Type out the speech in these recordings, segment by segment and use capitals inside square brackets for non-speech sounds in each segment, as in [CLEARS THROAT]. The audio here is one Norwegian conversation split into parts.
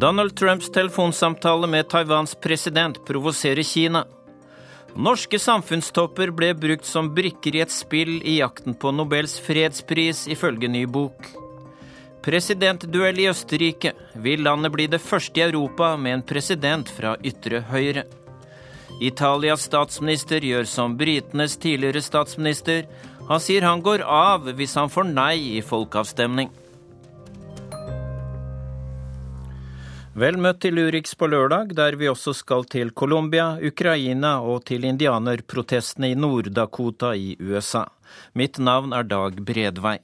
Donald Trumps telefonsamtale med Taiwans president provoserer Kina. Norske samfunnstopper ble brukt som brikker i et spill i jakten på Nobels fredspris, ifølge ny bok. Presidentduell i Østerrike. Vil landet bli det første i Europa med en president fra ytre høyre? Italias statsminister gjør som britenes tidligere statsminister. Han sier han går av hvis han får nei i folkeavstemning. Vel møtt til Urix på lørdag, der vi også skal til Colombia, Ukraina og til indianerprotestene i Nord-Dakota i USA. Mitt navn er Dag Bredvei.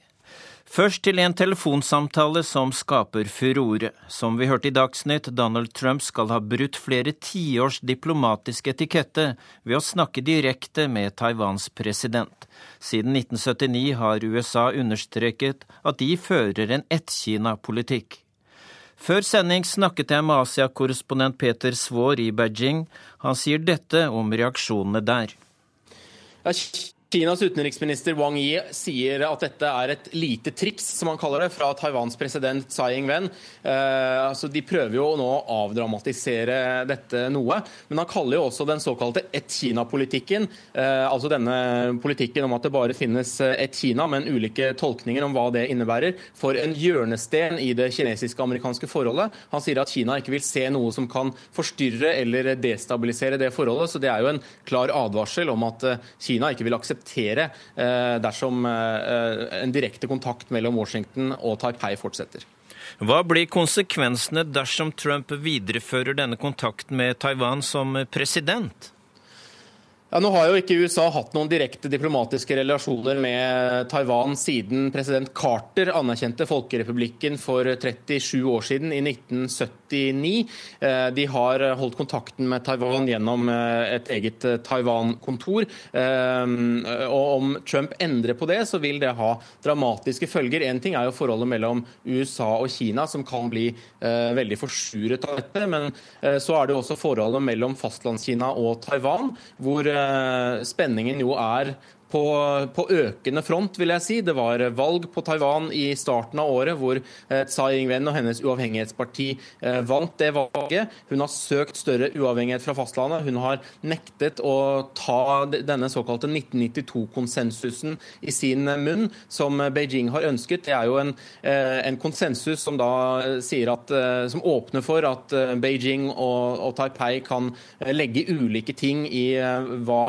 Først til en telefonsamtale som skaper furore. Som vi hørte i Dagsnytt, Donald Trump skal ha brutt flere tiårs diplomatisk etikette ved å snakke direkte med Taiwans president. Siden 1979 har USA understreket at de fører en ett-Kina-politikk. Før sending snakket jeg med Asia-korrespondent Peter Svaar i Beijing. Han sier dette om reaksjonene der. Kinas utenriksminister Wang Yi sier at dette er et lite triks, som han kaller det, fra Taiwans president Tsai Ing-wen. Eh, altså, de prøver jo nå å avdramatisere dette noe. Men han kaller jo også den såkalte ett-Kina-politikken, eh, altså denne politikken om at det bare finnes ett Kina, men ulike tolkninger om hva det innebærer, for en hjørnesten i det kinesiske-amerikanske forholdet. Han sier at Kina ikke vil se noe som kan forstyrre eller destabilisere det forholdet. Så det er jo en klar advarsel om at eh, Kina ikke vil akseptere akseptere eh, dersom eh, en direkte kontakt mellom Washington og Taipei fortsetter. Hva blir konsekvensene dersom Trump viderefører denne kontakten med Taiwan som president? Ja, nå har jo ikke USA hatt noen direkte diplomatiske relasjoner med Taiwan siden president Carter anerkjente Folkerepublikken for 37 år siden, i 1979. Eh, de har holdt kontakten med Taiwan gjennom eh, et eget eh, Taiwan-kontor. Og om Trump endrer på det, så vil det ha dramatiske følger. Én ting er jo forholdet mellom USA og Kina, som kan bli veldig forsuret av dette. Men så er det jo også forholdet mellom fastlandskina og Taiwan, hvor spenningen jo er på, på, økende front, vil jeg si. Det var valg på Taiwan i starten av året hvor eh, Tsai Ing-wen og hennes uavhengighetsparti eh, vant det valget. Hun har søkt større uavhengighet fra fastlandet. Hun har nektet å ta denne såkalte 1992-konsensusen i sin munn, som Beijing har ønsket. Det er jo en, eh, en konsensus som da sier at, som åpner for at Beijing og, og Taipei kan legge ulike ting i hva,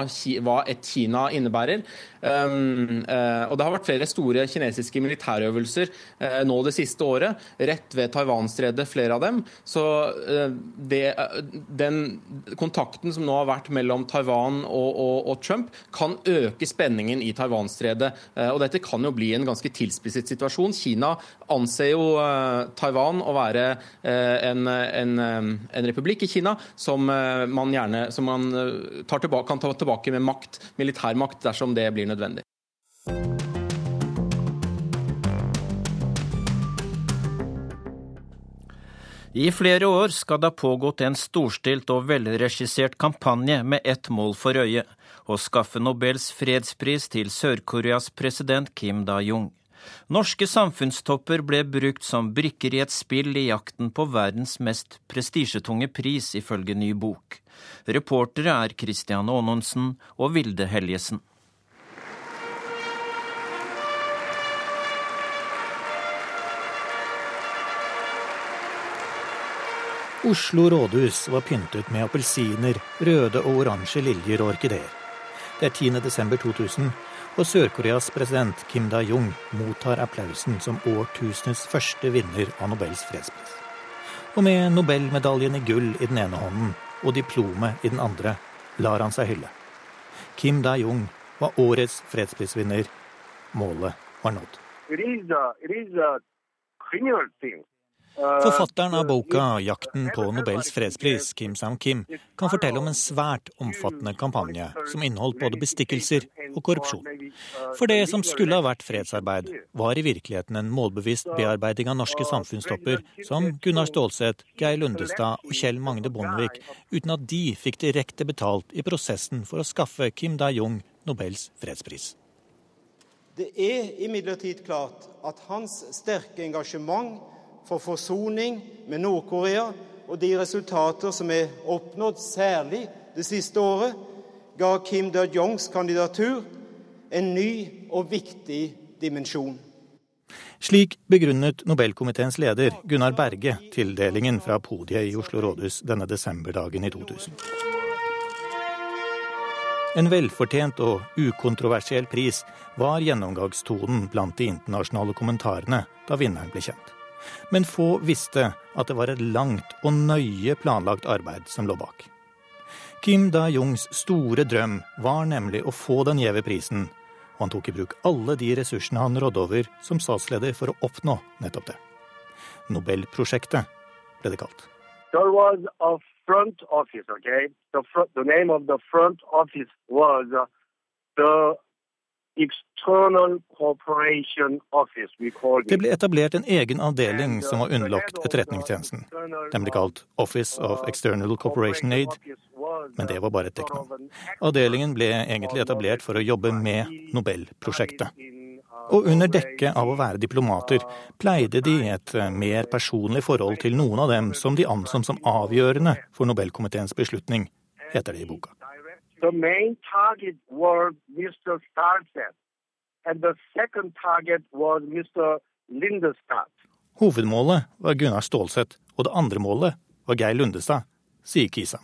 hva et Kina innebærer. Um, uh, og Det har vært flere store kinesiske militærøvelser uh, nå det siste året, rett ved Taiwanstredet, flere av dem. Så uh, det, den kontakten som nå har vært mellom Taiwan og, og, og Trump, kan øke spenningen i Taiwanstredet. og dette kan jo bli en ganske tilspisset situasjon. Kina anser jo Taiwan å være en, en, en, republikk i Kina som man gjerne som man tilbake, kan ta tilbake med makt, militærmakt dersom det blir nødvendig. I flere år skal det ha pågått en storstilt og velregissert kampanje med ett mål for øye å skaffe Nobels fredspris til Sør-Koreas president Kim Da-jung. Norske samfunnstopper ble brukt som brikker i et spill i jakten på verdens mest prestisjetunge pris, ifølge ny bok. Reportere er Christian Aanonsen og Vilde Helgesen. Oslo rådhus var pyntet med appelsiner, røde og oransje liljer og orkideer. Det er 10. desember 2000, og Sør-Koreas president Kim Da-jung mottar applausen som årtusenets første vinner av Nobels fredspris. Og med Nobelmedaljen i gull i den ene hånden og diplomet i den andre, lar han seg hylle. Kim Da-jung var årets fredsprisvinner. Målet var nådd. It is a, it is a Forfatteren av boka 'Jakten på Nobels fredspris', Kim Sam-Kim, kan fortelle om en svært omfattende kampanje som inneholdt både bestikkelser og korrupsjon. For det som skulle ha vært fredsarbeid, var i virkeligheten en målbevisst bearbeiding av norske samfunnstopper som Gunnar Stålseth, Geir Lundestad og Kjell Magne Bondevik, uten at de fikk direkte betalt i prosessen for å skaffe Kim Da-jung Nobels fredspris. Det er imidlertid klart at hans sterke engasjement for forsoning med Nord-Korea og de resultater som er oppnådd, særlig det siste året, ga Kim Da-jongs kandidatur en ny og viktig dimensjon. Slik begrunnet Nobelkomiteens leder Gunnar Berge tildelingen fra podiet i Oslo rådhus denne desemberdagen i 2000. En velfortjent og ukontroversiell pris var gjennomgangstonen blant de internasjonale kommentarene da vinneren ble kjent. Men få visste at det var et langt og nøye planlagt arbeid som lå bak. Kim Da-jungs store drøm var nemlig å få den gjeve prisen og han tok i bruk alle de ressursene han rådde over som statsleder for å oppnå nettopp det. Nobelprosjektet ble det kalt. There was a front office, okay? The, front, the name of the front office was the det ble etablert en egen avdeling som var underlagt Etterretningstjenesten. Den ble kalt Office of External Cooperation Aid, men det var bare et dekknavn. Avdelingen ble egentlig etablert for å jobbe med Nobelprosjektet. Og under dekke av å være diplomater pleide de et mer personlig forhold til noen av dem som de anså som avgjørende for Nobelkomiteens beslutning, heter det i boka. The main target was Mr. Starset, and the second target was Mr. Lindestad. Hovedmålet var Gunnar Stålseth, og det andre målet var Geir Lundestad, sier Kisa.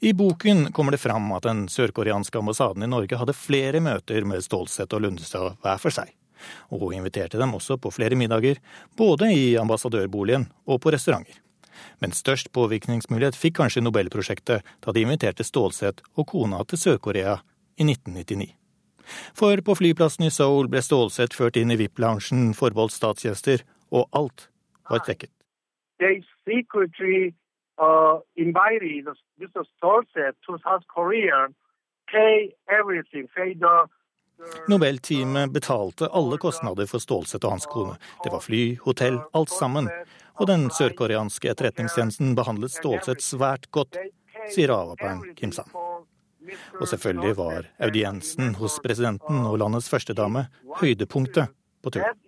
I boken kommer det fram at den sørkoreanske ambassaden i Norge hadde flere møter med Stålseth og Lundestad hver for seg, og inviterte dem også på flere middager, både i ambassadørboligen og på restauranter. Men størst påvirkningsmulighet fikk kanskje Nobelprosjektet da de inviterte Stålsett og kona til Sør-Korea i 1999. For på flyplassen i Seoul ble Stålsett ført inn i VIP-loungen forbeholdt statsgjester, og alt var dekket. Uh, invited Mr. Stolze to South Korea, pay everything, pay the Nobelteamet betalte alle kostnader for Stålsett og hans kone. Det var fly, hotell, alt sammen. Og den sørkoreanske etterretningstjenesten behandlet Stålsett svært godt, sier avhopperen Kim Sam. Og selvfølgelig var audiensen hos presidenten og landets førstedame høydepunktet på turen.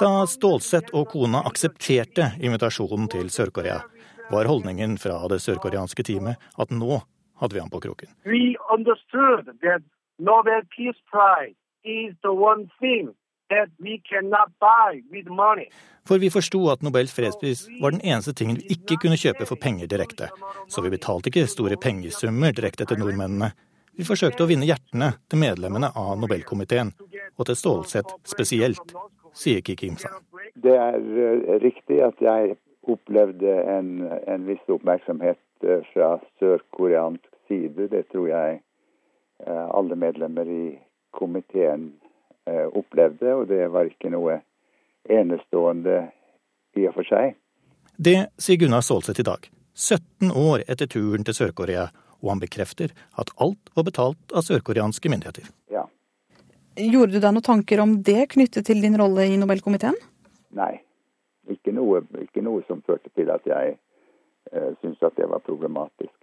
Da Stålsett og kona aksepterte invitasjonen til Sør-Korea, var holdningen fra det sørkoreanske teamet at nå hadde vi han på kroken. For vi forsto at Nobels fredspris var den eneste tingen vi ikke kunne kjøpe for penger direkte. Så vi betalte ikke store pengesummer direkte til nordmennene. Vi forsøkte å vinne hjertene til medlemmene av Nobelkomiteen, og til Stålsett spesielt, sier Kiki Imsa. Det er eh, riktig at jeg opplevde en, en viss oppmerksomhet eh, fra sørkoreansk side. Det tror jeg eh, alle medlemmer i komiteen opplevde, og det var ikke noe enestående i og for seg. Det sier Gunnar Stålsett i dag, 17 år etter turen til Sør-Korea, og han bekrefter at alt var betalt av sørkoreanske myndigheter. Ja. Gjorde du deg noen tanker om det knyttet til din rolle i Nobelkomiteen? Nei, ikke noe, ikke noe som førte til at jeg eh, syntes at det var problematisk.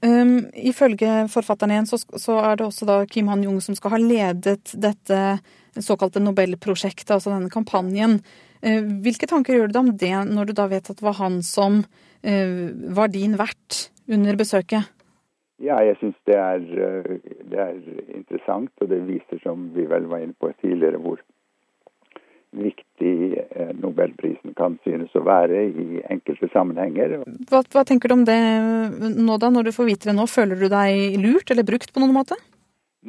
Um, ifølge forfatteren igjen, så, så, er det også da Kim Han-jung som skal ha ledet dette såkalte Nobelprosjektet, altså denne kampanjen. Uh, hvilke tanker gjør du deg om det, når du da vet at det var han som uh, var din vert under besøket? Ja, jeg syns det, uh, det, er interessant, og det viser, som vi vel var inne på tidligere, hvor viktig eh, nobelprisen kan synes å være i enkelte sammenhenger. Hva, hva, tenker du om det nå da, når du får vite det nå? Føler du deg lurt eller brukt på noen måte?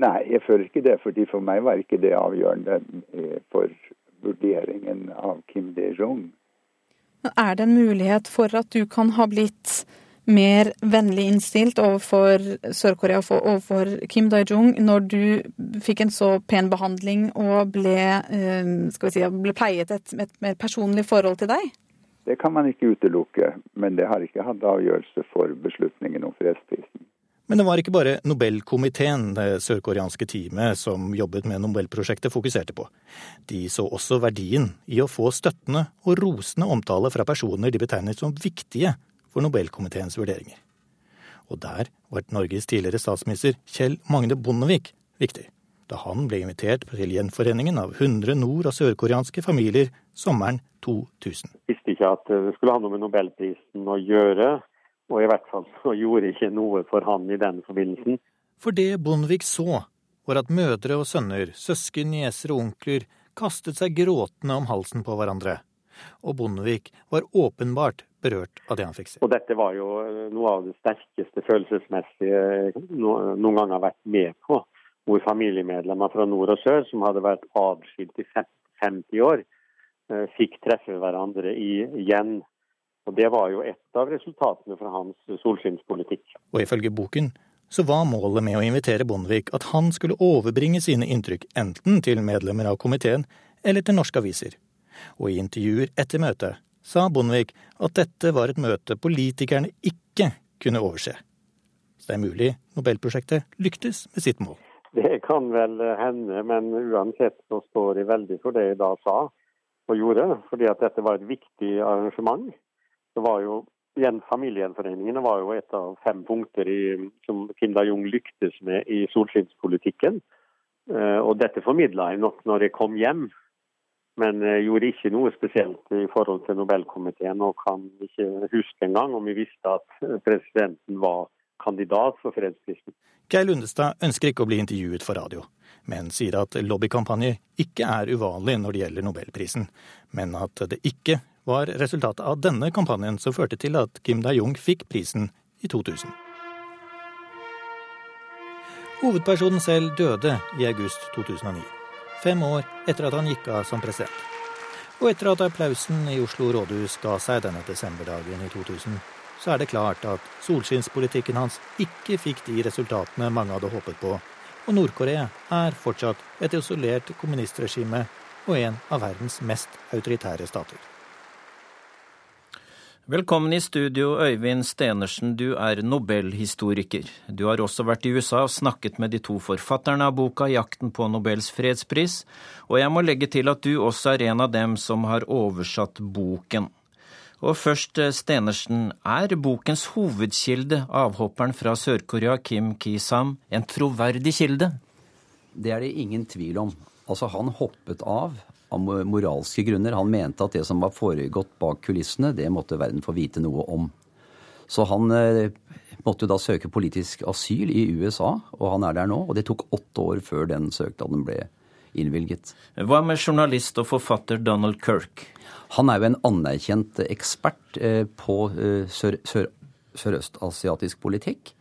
Nei, jeg føler ikke det, fordi for meg var ikke det avgjørende eh, for vurderingen av Kim De-jong. Er det en mulighet for at du kan ha blitt mer vennlig innstilt overfor Sør-Korea og overfor Kim Dae-jung når du fikk en så pen behandling og ble, eh, si, ble pleiet et, et, mer personlig forhold til deg? Det kan man ikke utelukke, men det har ikke hatt avgjørelse for beslutningen om fredsprisen. Men det var ikke bare Nobelkomiteen, det sørkoreanske teamet som jobbet med Nobelprosjektet, fokuserte på. De så også verdien i å få støttende og rosende omtale fra personer de betegnet som viktige for Nobelkomiteens vurderinger. Og der var Norges tidligere statsminister Kjell Magne Bondevik viktig, da han ble invitert til gjenforeningen av 100 nord- og sørkoreanske familier sommeren 2000. Jeg visste ikke at det skulle ha noe med nobelprisen å gjøre, og i hvert fall så gjorde ikke noe for han i den forbindelsen. For det Bondevik så, var at mødre og sønner, søsken, nieser og onkler kastet seg gråtende om halsen på hverandre. Og Bondevik var åpenbart berørt av det han fikk se. Og dette var jo noe av det sterkeste følelsesmessige jeg noen gang har vært med på. Hvor familiemedlemmer fra nord og sør, som hadde vært adskilt i 50 år, eh, fikk treffe hverandre igjen. Og Det var jo et av resultatene fra hans solskinnspolitikk. Og ifølge boken så var målet med å invitere Bondevik at han skulle overbringe sine inntrykk enten til medlemmer av komiteen eller til norske aviser. Og i intervjuer etter møtet sa Bondevik at dette var et møte politikerne ikke kunne overse. Så det er mulig Nobelprosjektet lyktes med sitt mål. Det kan vel hende, men uansett så står de veldig for det jeg da sa og gjorde. Fordi at dette var et viktig arrangement. Det var jo igjen, Familiegjenforeningene var jo et av fem punkter i, som Kim Da-Jung lyktes med i solskinnspolitikken. Uh, og dette formidla jeg nok når jeg kom hjem, men gjorde ikke noe spesielt i forhold til Nobelkomiteen. Og kan ikke huske engang om vi visste at presidenten var kandidat for fredsprisen. Geir Lundestad ønsker ikke å bli intervjuet for radio, men sier at lobbykampanjer ikke er uvanlig når det gjelder Nobelprisen, men at det ikke var resultatet av denne kampanjen som førte til at Kim Da-Jung fikk prisen i 2000. Hovedpersonen selv døde i august 2009, fem år etter at han gikk av som president. Og etter at applausen i Oslo rådhus ga seg denne desemberdagen i 2000, så er det klart at solskinnspolitikken hans ikke fikk de resultatene mange hadde håpet på, og Nord-Korea er fortsatt et isolert kommunistregime og en av verdens mest autoritære stater. Velkommen i studio, Øyvind Stenersen. Du er nobelhistoriker. Du har også vært i USA og snakket med de to forfatterne av boka 'Jakten på Nobels fredspris', og jeg må legge til at du også er en av dem som har oversatt boken. Og først, eh, Stenersen, er bokens hovedkilde, avhopperen fra Sør-Korea Kim Ki-sam, en troverdig kilde? Det er det ingen tvil om. Altså, han hoppet av av moralske grunner. Han mente at det som var foregått bak kulissene, det måtte verden få vite noe om. Så han måtte måtte da søke politisk asyl i USA, og han er der nå. Og det tok åtte år før den søknaden ble innvilget. Hva med journalist og forfatter Donald Kirk? Han er jo en anerkjent ekspert eh, på eh, sør, sør, sørøstasiatisk politikk.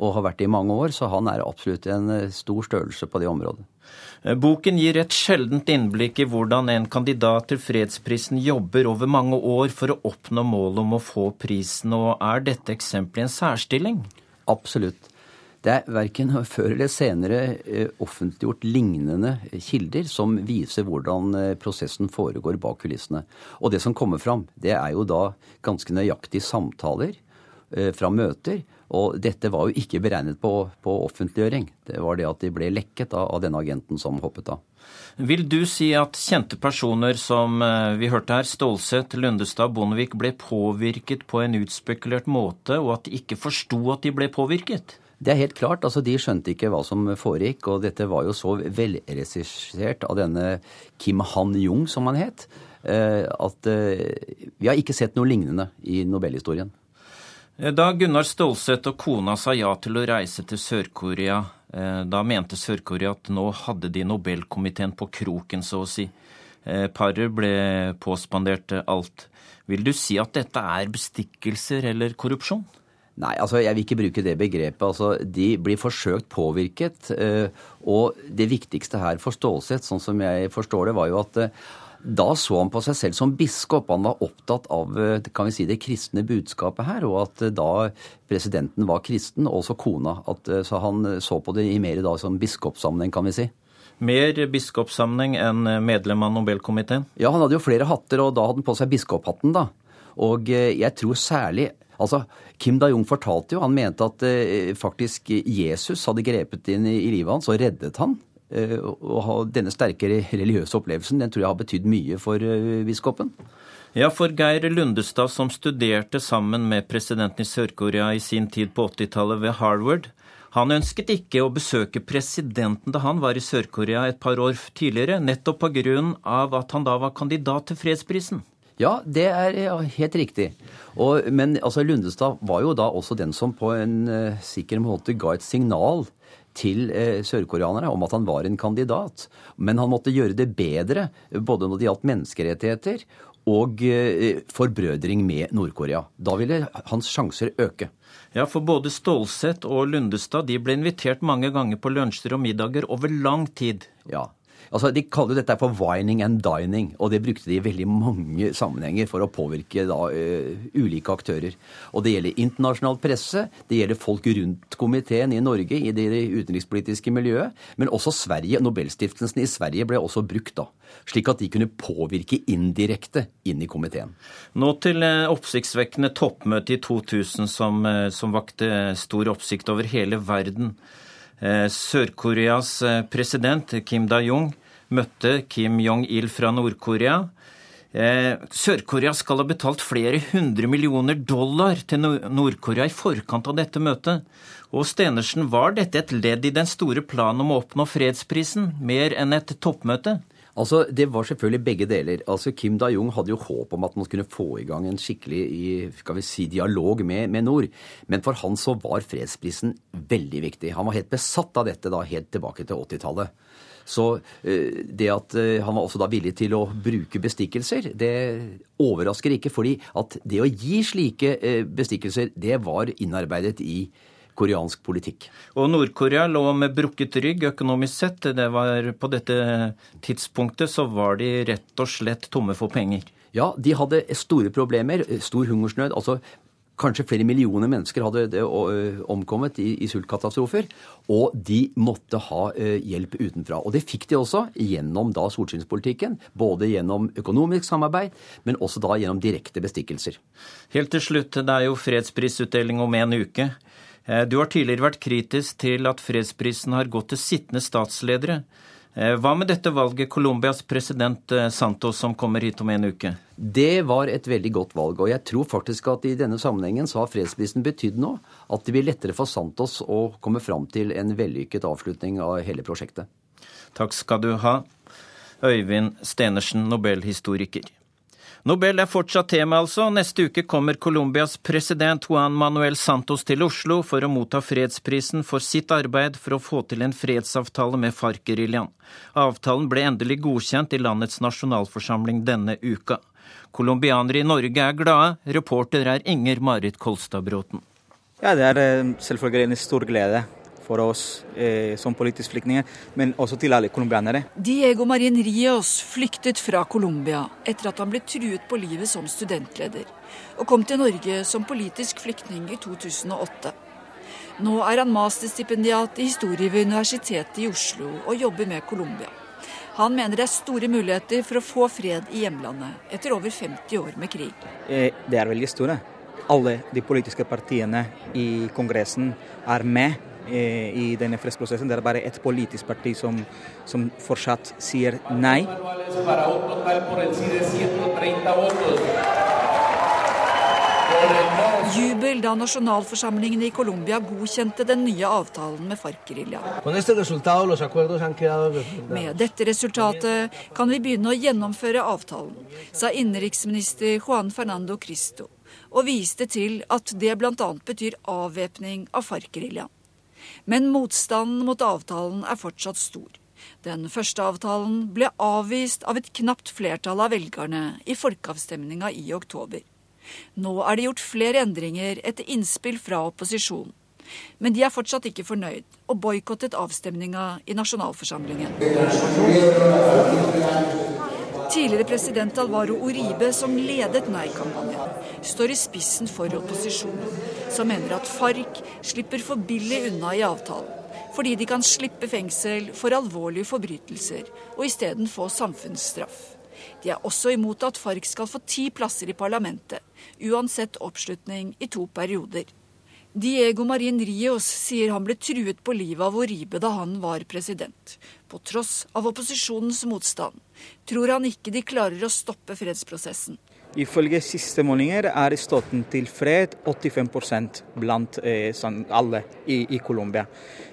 Og har vært det i mange år, så han er absolutt en stor størrelse på det området. Eh, boken gir et sjeldent innblikk i hvordan en kandidat til fredsprisen jobber over mange år for å oppnå målet om å få prisen, og er dette eksempelet en særstilling? Absolutt. Det er verken før eller senere eh, offentliggjort lignende kilder som viser hvordan eh, prosessen foregår bak kulissene. Og det som kommer fram, det er jo da ganske nøyaktige samtaler fra møter og dette var jo ikke beregnet på, på, offentliggjøring. Det var det at de ble lekket av, av denne agenten som hoppet av. Vil du si at kjente personer som eh, vi hørte her, Stålsett, Lundestad, Bondevik, ble påvirket på en utspekulert måte, og at de ikke forsto at de ble påvirket? Det er helt klart. altså De skjønte ikke hva som foregikk. Og dette var jo så velregissert av denne Kim Han-jung, som han het, eh, at eh, vi har ikke sett noe lignende i nobelhistorien. Eh, da Gunnar Stålsett og kona sa ja til å reise til Sør-Korea, eh, da mente Sør-Korea at nå hadde de Nobelkomiteen på kroken, så å si. Eh, paret ble påspandert alt. Vil du si at dette er bestikkelser eller korrupsjon? Nei, altså jeg vil ikke bruke det begrepet. Altså, de blir forsøkt påvirket. Og det viktigste her for Stålsett, sånn som jeg forstår det, var jo at da så han på seg selv som biskop. Han var opptatt av eh, kan vi si, det kristne budskapet her, og at eh, da presidenten var kristen, og også kona. At, eh, så han så på det i mer da som biskopssammenheng, kan vi si. Mer biskopssammenheng enn medlem av Nobelkomiteen? Ja, han hadde jo flere hatter, og da hadde han på seg biskophatten, da. Og jeg tror særlig Altså, Kim Da-Jung fortalte jo, han mente at faktisk Jesus hadde grepet inn i, i livet hans og reddet han. Eh, å ha denne sterke religiøse opplevelsen, den tror jeg har betydd mye for eh, biskopen. Ja, for Geir Lundestad, som studerte sammen med presidenten i Sør-Korea i sin tid på 80-tallet ved Harvard, han ønsket ikke å besøke presidenten da han var i Sør-Korea et par år tidligere, nettopp pga. at han da var kandidat til fredsprisen. Ja, det er helt riktig. Og, men altså, Lundestad var jo da også den som på en uh, sikker måte ga et signal til uh, sørkoreanere om at han var en kandidat. Men han måtte gjøre det bedre både når det gjaldt menneskerettigheter og uh, forbrødring med Nord-Korea. Da ville hans sjanser øke. Ja, for både Stålsett og Lundestad de ble invitert mange ganger på lunsjer og middager over lang tid. Ja, Altså, De kaller dette for wining and dining, og det brukte de i veldig mange sammenhenger for å påvirke da, uh, ulike aktører. Og Det gjelder internasjonal presse, det gjelder folk rundt komiteen i Norge i det utenrikspolitiske miljøet, men også Sverige. Nobelstiftelsen i Sverige ble også brukt da, slik at de kunne påvirke indirekte inn i komiteen. Nå til uh, oppsiktsvekkende toppmøte i 2000 som, uh, som vakte stor oppsikt over hele verden. Sør-Koreas president Kim Da-jung møtte Kim Jong-il fra Nord-Korea. Eh, Sør-Korea skal ha betalt flere hundre millioner dollar til Nord-Korea i forkant av dette møtet. Og Stenersen, var dette et ledd i den store planen om å oppnå fredsprisen, mer enn et toppmøte? Altså, Det var selvfølgelig begge deler. Altså, Kim Da-jung hadde jo håp om at man kunne få i gang en skikkelig skal vi si, dialog med, med, nord. Men for han så var fredsprisen veldig viktig. Han var helt besatt av dette da, helt tilbake til 80-tallet. Så eh, det at eh, han var også da villig til å bruke bestikkelser, det overrasker ikke. fordi at det å gi slike eh, bestikkelser, det var innarbeidet i koreansk politikk. Og Nord-Korea lå med brukket rygg økonomisk sett. Det var, på dette tidspunktet så var de rett og slett tomme for penger. Ja, de hadde store problemer, stor hungersnød. altså Kanskje flere millioner mennesker hadde omkommet i, i sultkatastrofer. Og de måtte ha hjelp utenfra. Og det fikk de også gjennom da solskinnspolitikken. Både gjennom økonomisk samarbeid, men også da gjennom direkte bestikkelser. Helt til slutt, det er jo fredsprisutdeling om en uke. Eh, du har tidligere vært kritisk til at fredsprisen har gått til sittende statsledere. Eh, hva med dette valget, Colombias president eh, Santos som kommer hit om en uke? Det var et veldig godt valg, og jeg tror faktisk at i denne sammenhengen så har fredsprisen betydd noe. At det blir lettere for Santos å komme fram til en vellykket avslutning av hele prosjektet. Takk skal du ha, Øyvind Stenersen, nobelhistoriker. Nobel er fortsatt tema, altså. Neste uke kommer Colombias president Juan Manuel Santos til Oslo for å motta fredsprisen for sitt arbeid for å få til en fredsavtale med FARC-geriljaen. Avtalen ble endelig godkjent i landets nasjonalforsamling denne uka. Colombianere i Norge er glade. Reporter er Inger Marit Kolstad Bråten. Ja, det er eh, selvfølgelig en stor glede for oss eh, som politiske flyktninger, men også til alle colombianere. Diego Marin Rios flyktet fra Colombia etter at han ble truet på livet som studentleder, og kom til Norge som politisk flyktning i 2008. Nå er han masterstipendiat i historie ved Universitetet i Oslo og jobber med Colombia. Han mener det er store muligheter for å få fred i hjemlandet etter over 50 år med krig. Eh, det er veldig store. Alle de politiske partiene i Kongressen er med i denne fredsprosessen. Det er bare ett politisk parti som, som fortsatt sier nei. Jubel da nasjonalforsamlingen i Colombia godkjente den nye avtalen med FARC-geriljaen. Med dette resultatet kan vi begynne å gjennomføre avtalen, sa innenriksminister Juan Fernando Cristo, og viste til at det bl.a. betyr avvæpning av FARC-geriljaen. Men motstanden mot avtalen er fortsatt stor. Den første avtalen ble avvist av et knapt flertall av velgerne i folkeavstemninga i oktober. Nå er det gjort flere endringer etter innspill fra opposisjonen. Men de er fortsatt ikke fornøyd, og boikottet avstemninga i nasjonalforsamlingen. Tidligere president Alvaro Uribe, som ledet nei-kampanjen, står i spissen for opposisjonen, som mener at FARC slipper for billig unna i avtalen, fordi de kan slippe fengsel for alvorlige forbrytelser og isteden få samfunnsstraff. De er også imot at FARC skal få ti plasser i parlamentet, uansett oppslutning i to perioder. Diego Marin Rios sier han ble truet på livet av Uribe da han var president. På tross av opposisjonens motstand tror han ikke de klarer å stoppe fredsprosessen. Ifølge siste målinger er støtten til fred 85 blant eh, sånn, alle i, i Colombia.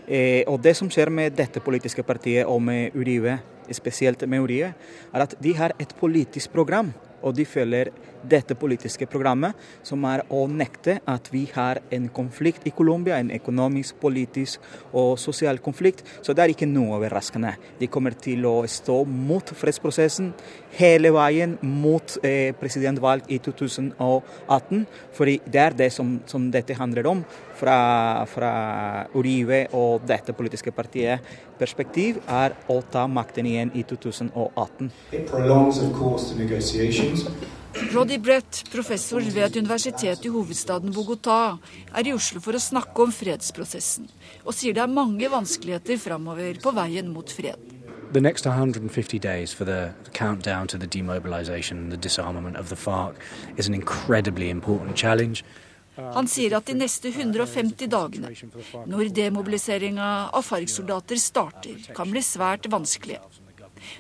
Eh, og det som skjer med dette politiske partiet og med Uribe, spesielt med Uribe, er at de har et politisk program og de følger dette politiske programmet, som er å nekte at vi har en konflikt i Colombia, en økonomisk, politisk og sosial konflikt. Så det er ikke noe overraskende. De kommer til å stå mot fredsprosessen hele veien mot eh, presidentvalg i 2018, fordi det er det som, som dette handler om fra, fra Uribe og dette politiske partiet perspektiv, er å ta makten igjen i 2018. Roddy Brett, professor ved et universitet i hovedstaden Bogotá, er i Oslo for å snakke om fredsprosessen, og sier det er mange vanskeligheter framover på veien mot fred. The next 150 days for the countdown to the demobilization and the disarmament of the FARC is an incredibly important challenge. Han sier at de neste 150 dagene, når demobiliseringa av FARC-soldater starter, kan bli svært vanskelige.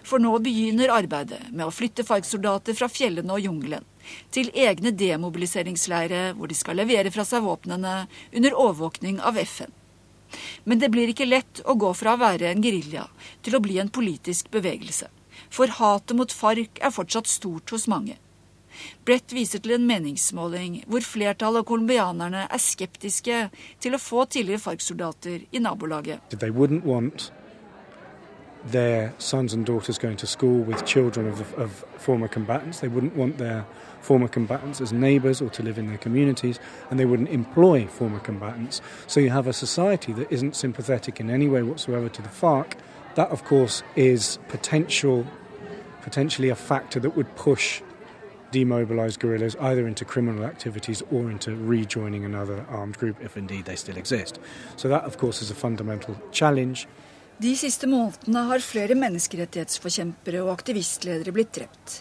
For nå begynner arbeidet med å flytte FARC-soldater fra fjellene og jungelen til egne demobiliseringsleirer hvor de skal levere fra seg våpnene under overvåkning av FN. Men det blir ikke lett å gå fra å være en gerilja til å bli en politisk bevegelse. For hatet mot FARC er fortsatt stort hos mange. Brett viser til en meningsmåling hvor flertallet av colombianerne er skeptiske til å få tidligere FARC-soldater i nabolaget. Their sons and daughters going to school with children of, of, former combatants. They wouldn't want their former combatants as neighbours or to live in their communities, and they wouldn't employ former combatants. So you have a society that isn't sympathetic in any way whatsoever to the FARC. That, of course, is potential, potentially a factor that would push demobilise guerrillas either into criminal activities or into rejoining another armed group if indeed they still exist. So that of course is a fundamental challenge. De siste månedene har flere menneskerettighetsforkjempere og aktivistledere blitt drept.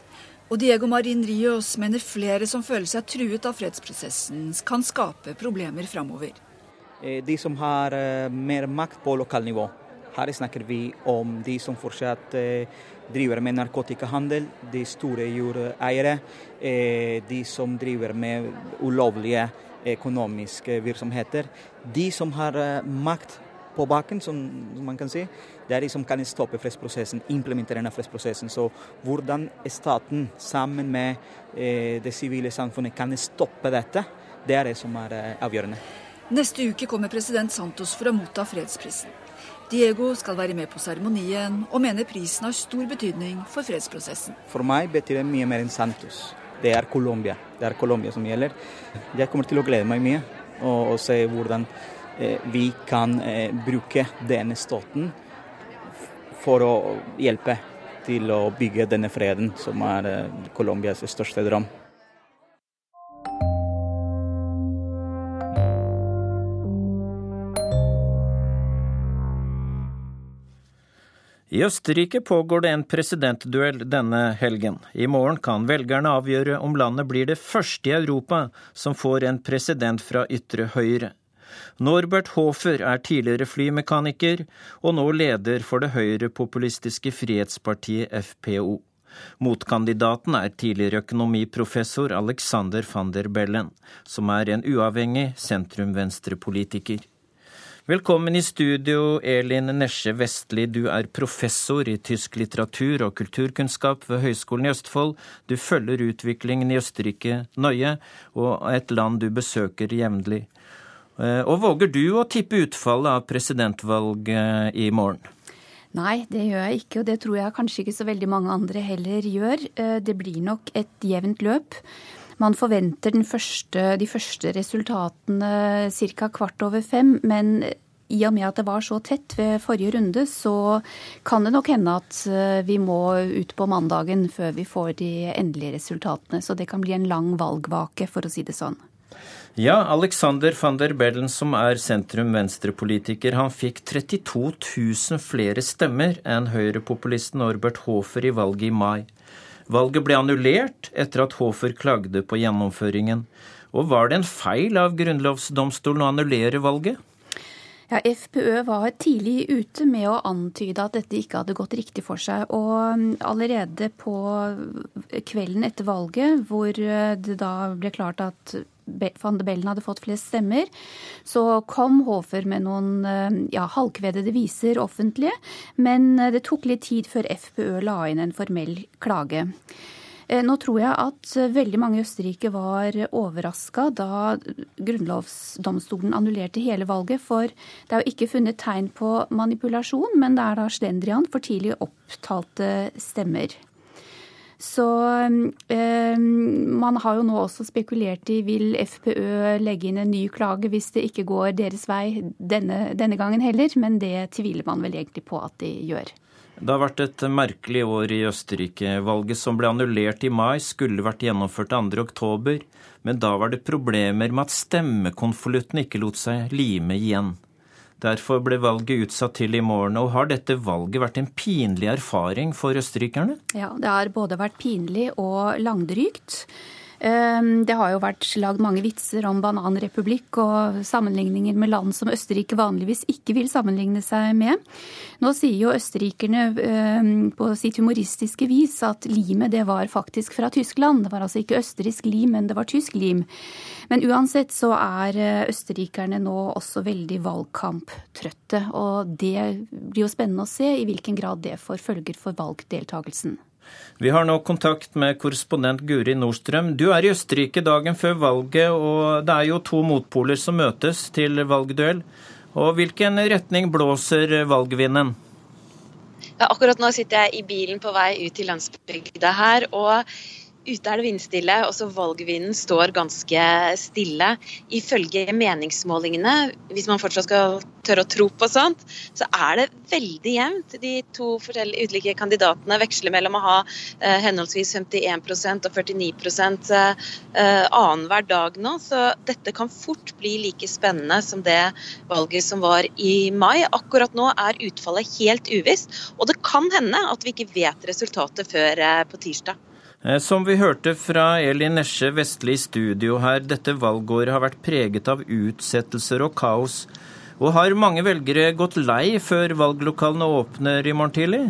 Og Diego Marin Rios mener flere som føler seg truet av fredsprosessen, kan skape problemer framover. Eh, de som har eh, mer makt på lokalnivå. Her snakker vi om de som fortsatt eh, driver med narkotikahandel, de store jordeiere, de som driver med ulovlige økonomiske virksomheter. De som har makt på bakken, som man kan si, det er de som kan stoppe fredsprosessen, implementere denne fredsprosessen. Så hvordan staten sammen med det sivile samfunnet kan stoppe dette, det er det som er avgjørende. Neste uke kommer president Santos for å motta fredsprisen. Diego skal være med på seremonien, og mener prisen har stor betydning for fredsprosessen. For meg betyr det mye mer enn Santos. Det er Colombia. Det er Colombia som gjelder. Jeg kommer til å glede meg mye og, og se hvordan eh, vi kan eh, bruke denne staten for å hjelpe til å bygge denne freden, som er eh, Colombias største drøm. I Østerrike pågår det en presidentduell denne helgen. I morgen kan velgerne avgjøre om landet blir det første i Europa som får en president fra ytre høyre. Norbert Hofer er tidligere flymekaniker, og nå leder for det høyrepopulistiske frihetspartiet FPO. Motkandidaten er tidligere økonomiprofessor Alexander van der Bellen, som er en uavhengig sentrum-venstre-politiker. Velkommen i studio, Elin Nesje Vestli. Du er professor i tysk litteratur og kulturkunnskap ved Høgskolen i Østfold. Du følger utviklingen i Østerrike nøye, og et land du besøker jevnlig. Eh, og våger du å tippe utfallet av presidentvalget i morgen? Nei, det gjør jeg ikke, og det tror jeg kanskje ikke så veldig mange andre heller gjør. Eh, det blir nok et jevnt løp. Man forventer første, de første resultatene ca. kvart over fem, men i og med at det var så tett ved forrige runde, så kan det nok hende at eh, vi må ut på mandagen før vi får de endelige resultatene. Så det kan bli en lang valgvake, for å si det sånn. Ja, Alexander van der Bellen, som er sentrum-venstre-politiker, han fikk 32 000 flere stemmer enn høyrepopulisten Norbert Hofer i valget i mai. Valget ble annullert etter at Hofer klagde på gjennomføringen. Og var det en feil av grunnlovsdomstolen å annullere valget? Ja, FPØ var tidlig ute med å antyde at dette ikke hadde gått riktig for seg. Og mm, allerede på kvelden etter valget, hvor eh, det da ble klart at van de Bellen hadde fått flest stemmer, så kom Hofer med noen eh, ja, halvkvedede viser offentlige, Men eh, det tok litt tid før FPØ la inn en formell klage. Eh, nå tror jeg at veldig mange i Østerrike var overraska da grunnlovsdomstolen annullerte hele valget. For det er jo ikke funnet tegn på manipulasjon, men det er da slendrian for tidlig opptalte stemmer. Så eh, man har jo nå også spekulert i vil FPØ legge inn en ny klage hvis det ikke går deres vei denne, denne gangen heller, men det tviler man vel egentlig på at de gjør. Det har vært et merkelig år i Østerrike. Valget som ble annullert i mai, skulle vært gjennomført 2.10, men da var det problemer med at stemmekonvolutten ikke lot seg lime igjen. Derfor ble valget utsatt til i morgen. Og har dette valget vært en pinlig erfaring for østerrikerne? Ja, det har både vært pinlig og langdrygt. Ehm, det har jo vært lagd mange vitser om bananrepublikk og sammenligninger med land som Østerrike vanligvis ikke vil sammenligne seg med. Nå sier jo østerrikerne ehm, på sitt humoristiske vis at limet det var faktisk fra Tyskland. Det var altså ikke østerriksk lim, men det var tysk lim. Men uansett så er eh, østerrikerne nå også veldig valgkamptrøtte. Og det blir jo spennende å se i hvilken grad det får følger for valgdeltakelsen. Vi har nå kontakt med korrespondent Guri Nordstrøm. Du er i Østerrike dagen før valget, og det er jo to motpoler som møtes til valgduell. Og hvilken retning blåser valgvinden? Ja, akkurat nå sitter jeg i bilen på vei ut til landsbygda her. og Ute er det vindstille, også valgvinden står ganske stille. Ifølge meningsmålingene, hvis man fortsatt skal tørre å tro på sånt, så er det veldig jevnt. De to ulike kandidatene veksler mellom å ha eh, henholdsvis 51% og 49% eh, annenhver dag nå. Så dette kan fort bli like spennende som det valget som var i mai. Akkurat nå er utfallet helt uvisst, og det kan hende at vi ikke vet resultatet før eh, på tirsdag. Eh, som vi hørte fra Elin Nesje Vestli i studio her, dette valgåret har vært preget av utsettelser og kaos. Og har mange velgere gått lei før valglokalene åpner i morgen tidlig?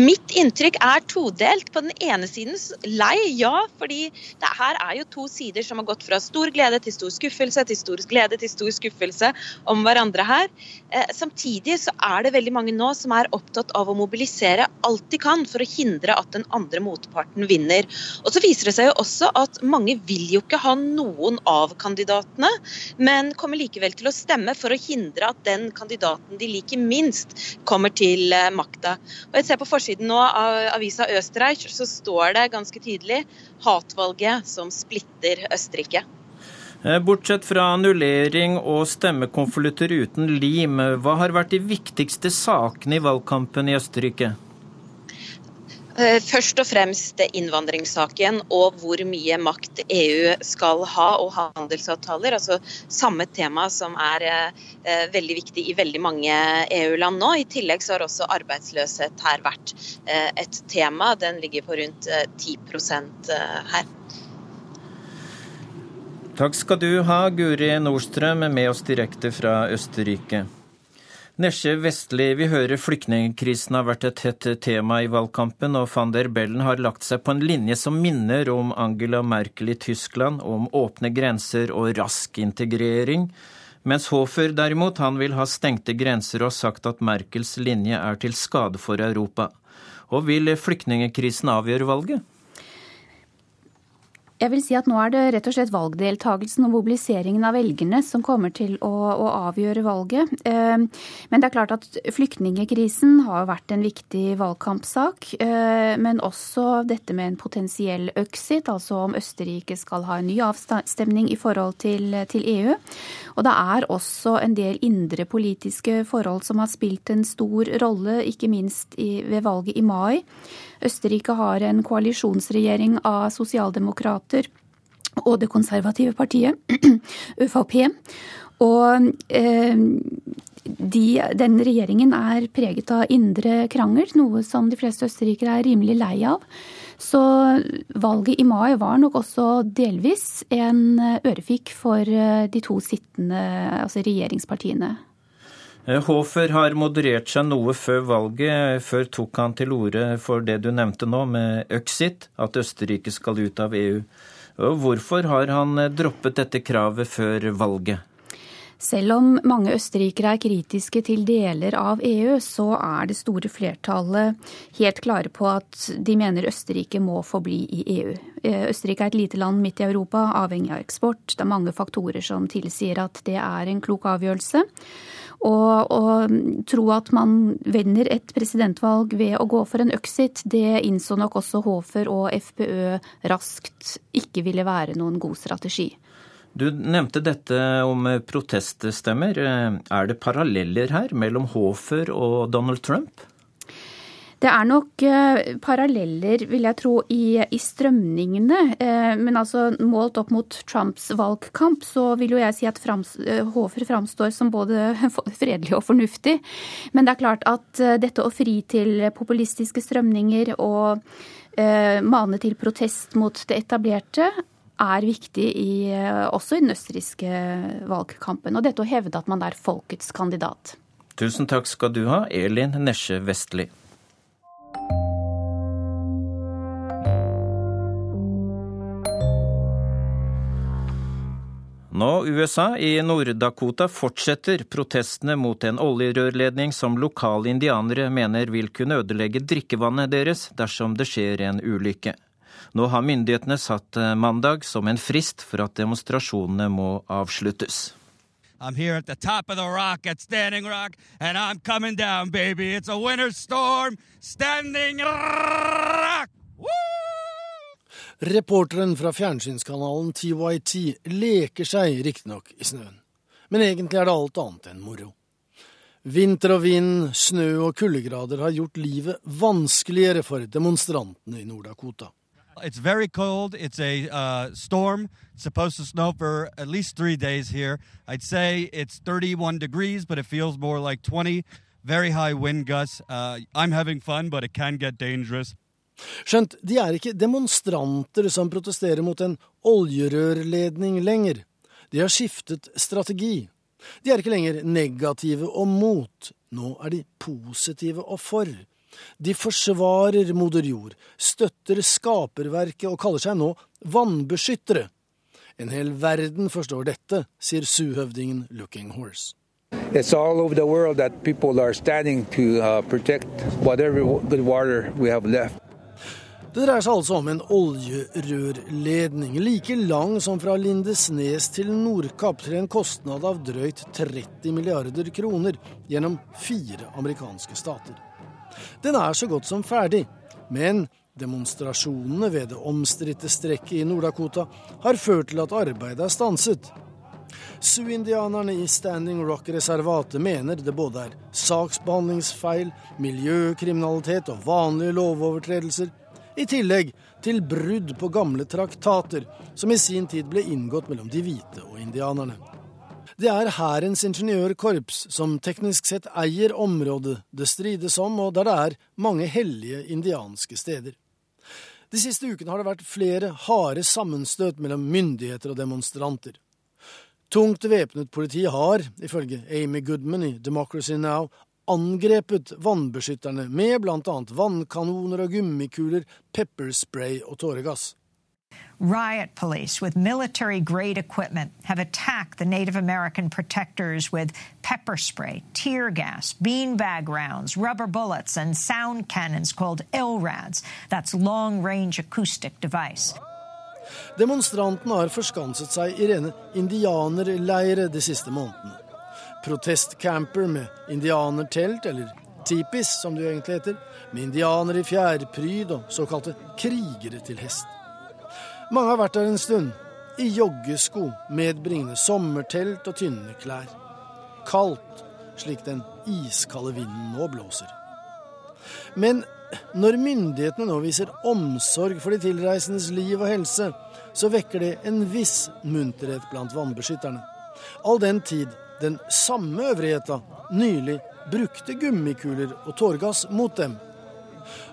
Mitt inntrykk er todelt. På den ene siden lei, ja. fordi det her er jo to sider som har gått fra stor glede til stor skuffelse, til stor glede til stor skuffelse om hverandre her. Eh, samtidig så er det veldig mange nå som er opptatt av å mobilisere alt de kan for å hindre at den andre motparten vinner. Og så viser det seg jo også at mange vil jo ikke ha noen av kandidatene, men kommer likevel til å stemme for å hindre at den kandidaten de liker minst, kommer til eh, makta. Og jeg ser på forsiden nå av avisa Østerreich, så står det ganske tydelig 'hatvalget som splitter Østerrike'. Eh, bortsett fra annullering og stemmekonvolutter uten lim, hva har vært de viktigste sakene i valgkampen i Østerrike? Eh, først og fremst innvandringssaken og hvor mye makt EU skal ha, og handelsavtaler. Altså samme tema som er eh, veldig viktig i veldig mange EU-land nå. I tillegg så har også arbeidsløshet her vært eh, et tema. Den ligger på rundt 10 eh, her. Takk skal du ha, Guri Nordstrøm, med oss direkte fra Østerrike. Nesje Vestli, vi hører flyktningkrisen har vært et hett tema i valgkampen, og van der Bellen har lagt seg på en linje som minner om Angela Merkel i Tyskland, om åpne grenser og rask integrering. Mens Hofer derimot, han vil ha stengte grenser og sagt at Merkels linje er til skade for Europa. Og vil flyktningkrisen avgjøre valget? Jeg vil si at nå er det rett og slett valgdeltagelsen og mobiliseringen av velgerne som kommer til å, å avgjøre valget. Eh, men det er klart at flyktningekrisen har vært en viktig valgkampsak. Eh, men også dette med en potensiell exit, altså om Østerrike skal ha en ny avstemning i forhold til, til EU. Og det er også en del indre politiske forhold som har spilt en stor rolle, ikke minst i, ved valget i mai. Østerrike har en koalisjonsregjering av sosialdemokrater og det konservative partiet, [CLEARS THROAT] ÖVP. Og eh, de, den regjeringen er preget av indre krangel, noe som de fleste østerrikere er rimelig lei av. Så valget i mai var nok også delvis en ørefik for eh, de to sittende, altså regjeringspartiene. Eh, Hofer har moderert seg noe før valget. Før tok han til orde for det du nevnte nå, med Øxit, at Østerrike skal ut av EU. Hvorfor har han eh, droppet dette kravet før valget? Selv om mange østerrikere er kritiske til deler av EU, så er det store flertallet helt klare på at de mener Østerrike må forbli i EU. Eh, Østerrike er et lite land midt i Europa, avhengig av eksport. Det er mange faktorer som tilsier at det er en klok avgjørelse. Og å tro at man vinner et presidentvalg ved å gå for en øksit, det innså nok også Hofer og FPØ raskt ikke ville være noen god strategi. Du nevnte dette om proteststemmer. Er det paralleller her mellom Hofer og Donald Trump? Det er nok eh, paralleller, vil jeg tro, i, i strømningene. Eh, men altså målt opp mot Trumps valgkamp, så vil jo jeg si at frams, eh, Hofer framstår som både [LAUGHS] fredelig og fornuftig. Men det er klart at dette å fri til populistiske strømninger og mane til protest mot det etablerte, er viktig i, også i den østerrikske valgkampen. Og dette å hevde at man er folkets kandidat. Tusen takk skal du ha, Elin Nesje Vestli. Nå USA i Nord-Dakota fortsetter protestene mot en oljerørledning som lokale indianere mener vil kunne ødelegge drikkevannet deres dersom det skjer en ulykke. Nå har myndighetene satt eh, mandag som en frist for at demonstrasjonene må avsluttes. I'm here at the top of the rock at Standing Rock, and I'm coming down, baby. It's a winter storm. Standing Rock! Woo! Reporteren fra fjernsynskanalen TYT leker seg riktignok i snøen, men egentlig er det alt annet enn moro. Vinter og vind, snø og kuldegrader har gjort livet vanskeligere for demonstrantene i Nord-Dakota. It's very cold. It's a uh, storm. It's supposed to snow for at least three days here. I'd say it's 31 degrees, but it feels more like 20. Very high wind gusts. Uh, I'm having fun, but it can get dangerous. Skjønt de er ikke demonstranter som protesterer mot en oljerørledning lenger. De har skiftet strategi. De er ikke lenger negative og mot, nå er de positive og for. De forsvarer moder jord, støtter skaperverket og kaller seg nå vannbeskyttere. En hel verden forstår dette, sier suhøvdingen Looking Horse. It's all over the world that people are standing to uh, protect whatever good water we have left. Det dreier seg altså om en oljerørledning, like lang som fra Lindesnes til Nordkapp, til en kostnad av drøyt 30 milliarder kroner, gjennom fire amerikanske stater. Den er så godt som ferdig, men demonstrasjonene ved det omstridte strekket i Nord-Dakota har ført til at arbeidet er stanset. Sioux-indianerne i Standing Rock-reservatet mener det både er saksbehandlingsfeil, miljøkriminalitet og vanlige lovovertredelser i tillegg til brudd på gamle traktater som i sin tid ble inngått mellom de hvite og indianerne. Det er Hærens ingeniørkorps som teknisk sett eier området det strides om, og der det er mange hellige indianske steder. De siste ukene har det vært flere harde sammenstøt mellom myndigheter og demonstranter. Tungt væpnet politi har, ifølge Amy Goodman i Democracy Now, angrepet vannbeskytterne med bl.a. vannkanoner og gummikuler, pepperspray og tåregass. Riot police with military grade equipment have attacked the Native American protectors with pepper spray, tear gas, beanbag rounds, rubber bullets, and sound cannons called LRADs. That's long range acoustic device. Demonstrantene har forskanset seg i rene indianerleire de siste månedene protestcamper med indianertelt, eller tipis som det egentlig heter, med indianere i fjærpryd og såkalte krigere til hest. Mange har vært der en stund, i joggesko, medbringende sommertelt og tynne klær. Kaldt, slik den iskalde vinden nå blåser. Men når myndighetene nå viser omsorg for de tilreisendes liv og helse, så vekker det en viss munterhet blant vannbeskytterne. All den tid den samme øvrigheta nylig brukte gummikuler og tårgass mot dem.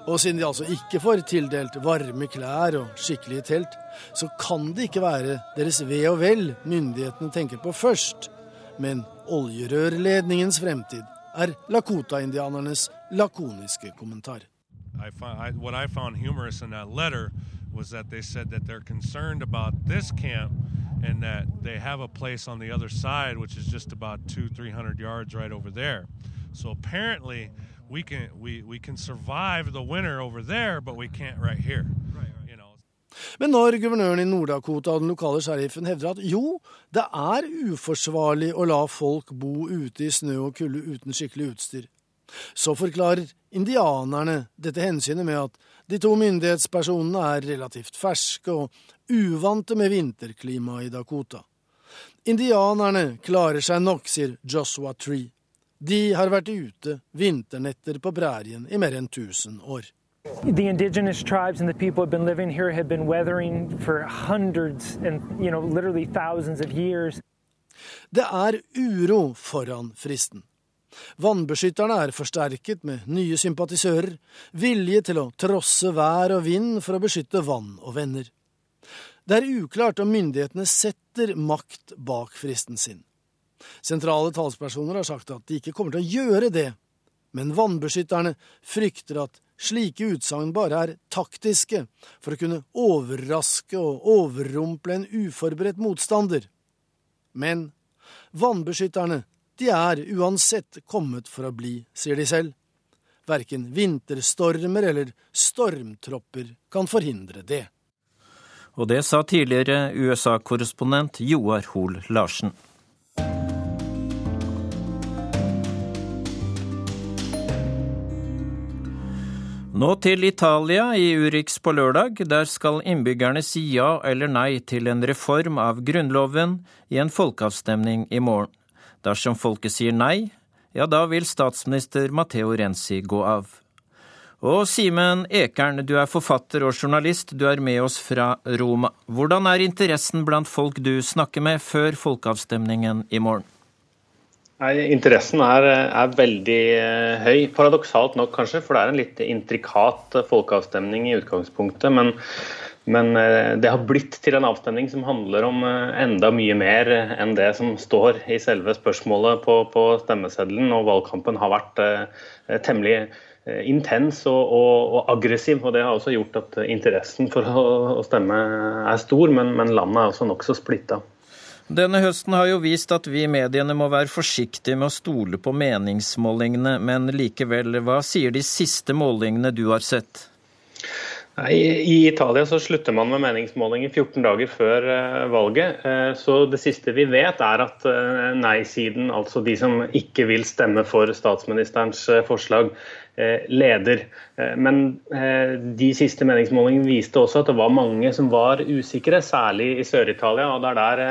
Og siden de altså ikke får tildelt varme klær og skikkelige telt, så kan det ikke være deres ve og vel myndighetene tenker på først. Men oljerørledningens fremtid er Lakota-indianernes lakoniske kommentar. I found, I, what I found humorous in that letter was that they said that they're concerned about this camp and that they have a place on the other side, which is just about two, three hundred yards right over there. So apparently, we can we, we can survive the winter over there, but we can't right here. Men når guvernøren i Nord-Dakota og den lokale sheriffen hevder at jo, det er uforsvarlig å la folk bo ute i snø og kulde uten skikkelig utstyr, så forklarer indianerne dette hensynet med at de to myndighetspersonene er relativt ferske og uvante med vinterklimaet i Dakota. Indianerne klarer seg nok, sier Joshua Tree. De har vært ute vinternetter på prærien i mer enn 1000 år. The indigenous tribes and the people who have been living here have been weathering for hundreds and, you know, literally thousands of years. Det er uro foran fristen. Vannbeskytterne er forsterket med nye sympatisører, vilje til å trosse vær og vind for å beskytte vann og venner. Det er uklart om myndighetene setter makt bak fristen sin. Sentrale talspersoner har sagt at de ikke kommer til å gjøre det, men vannbeskytterne frykter at Slike utsagn bare er taktiske for å kunne overraske og overrumple en uforberedt motstander. Men vannbeskytterne, de er uansett kommet for å bli, sier de selv. Verken vinterstormer eller stormtropper kan forhindre det. Og det sa tidligere USA-korrespondent Joar Hoel Larsen. Nå til Italia, i Urix på lørdag. Der skal innbyggerne si ja eller nei til en reform av Grunnloven i en folkeavstemning i morgen. Dersom folket sier nei, ja da vil statsminister Matteo Renzi gå av. Og Simen Ekern, du er forfatter og journalist, du er med oss fra Roma. Hvordan er interessen blant folk du snakker med før folkeavstemningen i morgen? Nei, Interessen er, er, veldig eh, høy, paradoksalt nok kanskje, for det er en litt intrikat folkeavstemning i utgangspunktet. Men, men, eh, det har blitt til en avstemning som handler om eh, enda mye mer enn det som står i selve spørsmålet på, på stemmeseddelen. Og valgkampen har vært temmelig intens og, og, og, aggressiv. og Det har også gjort at interessen for å, å stemme er stor, men, men landet er også nokså splitta. Denne høsten har jo vist at vi i mediene må være forsiktige med å stole på meningsmålingene, men likevel, hva sier de siste målingene du har sett? Nei, I Italia så slutter man med meningsmålinger 14 dager før uh, valget. Uh, så Det siste vi vet, er at uh, nei-siden, altså de som ikke vil stemme for statsministerens forslag, leder. Men de siste meningsmålingene viste også at det var mange som var usikre, særlig i Sør-Italia. og det er der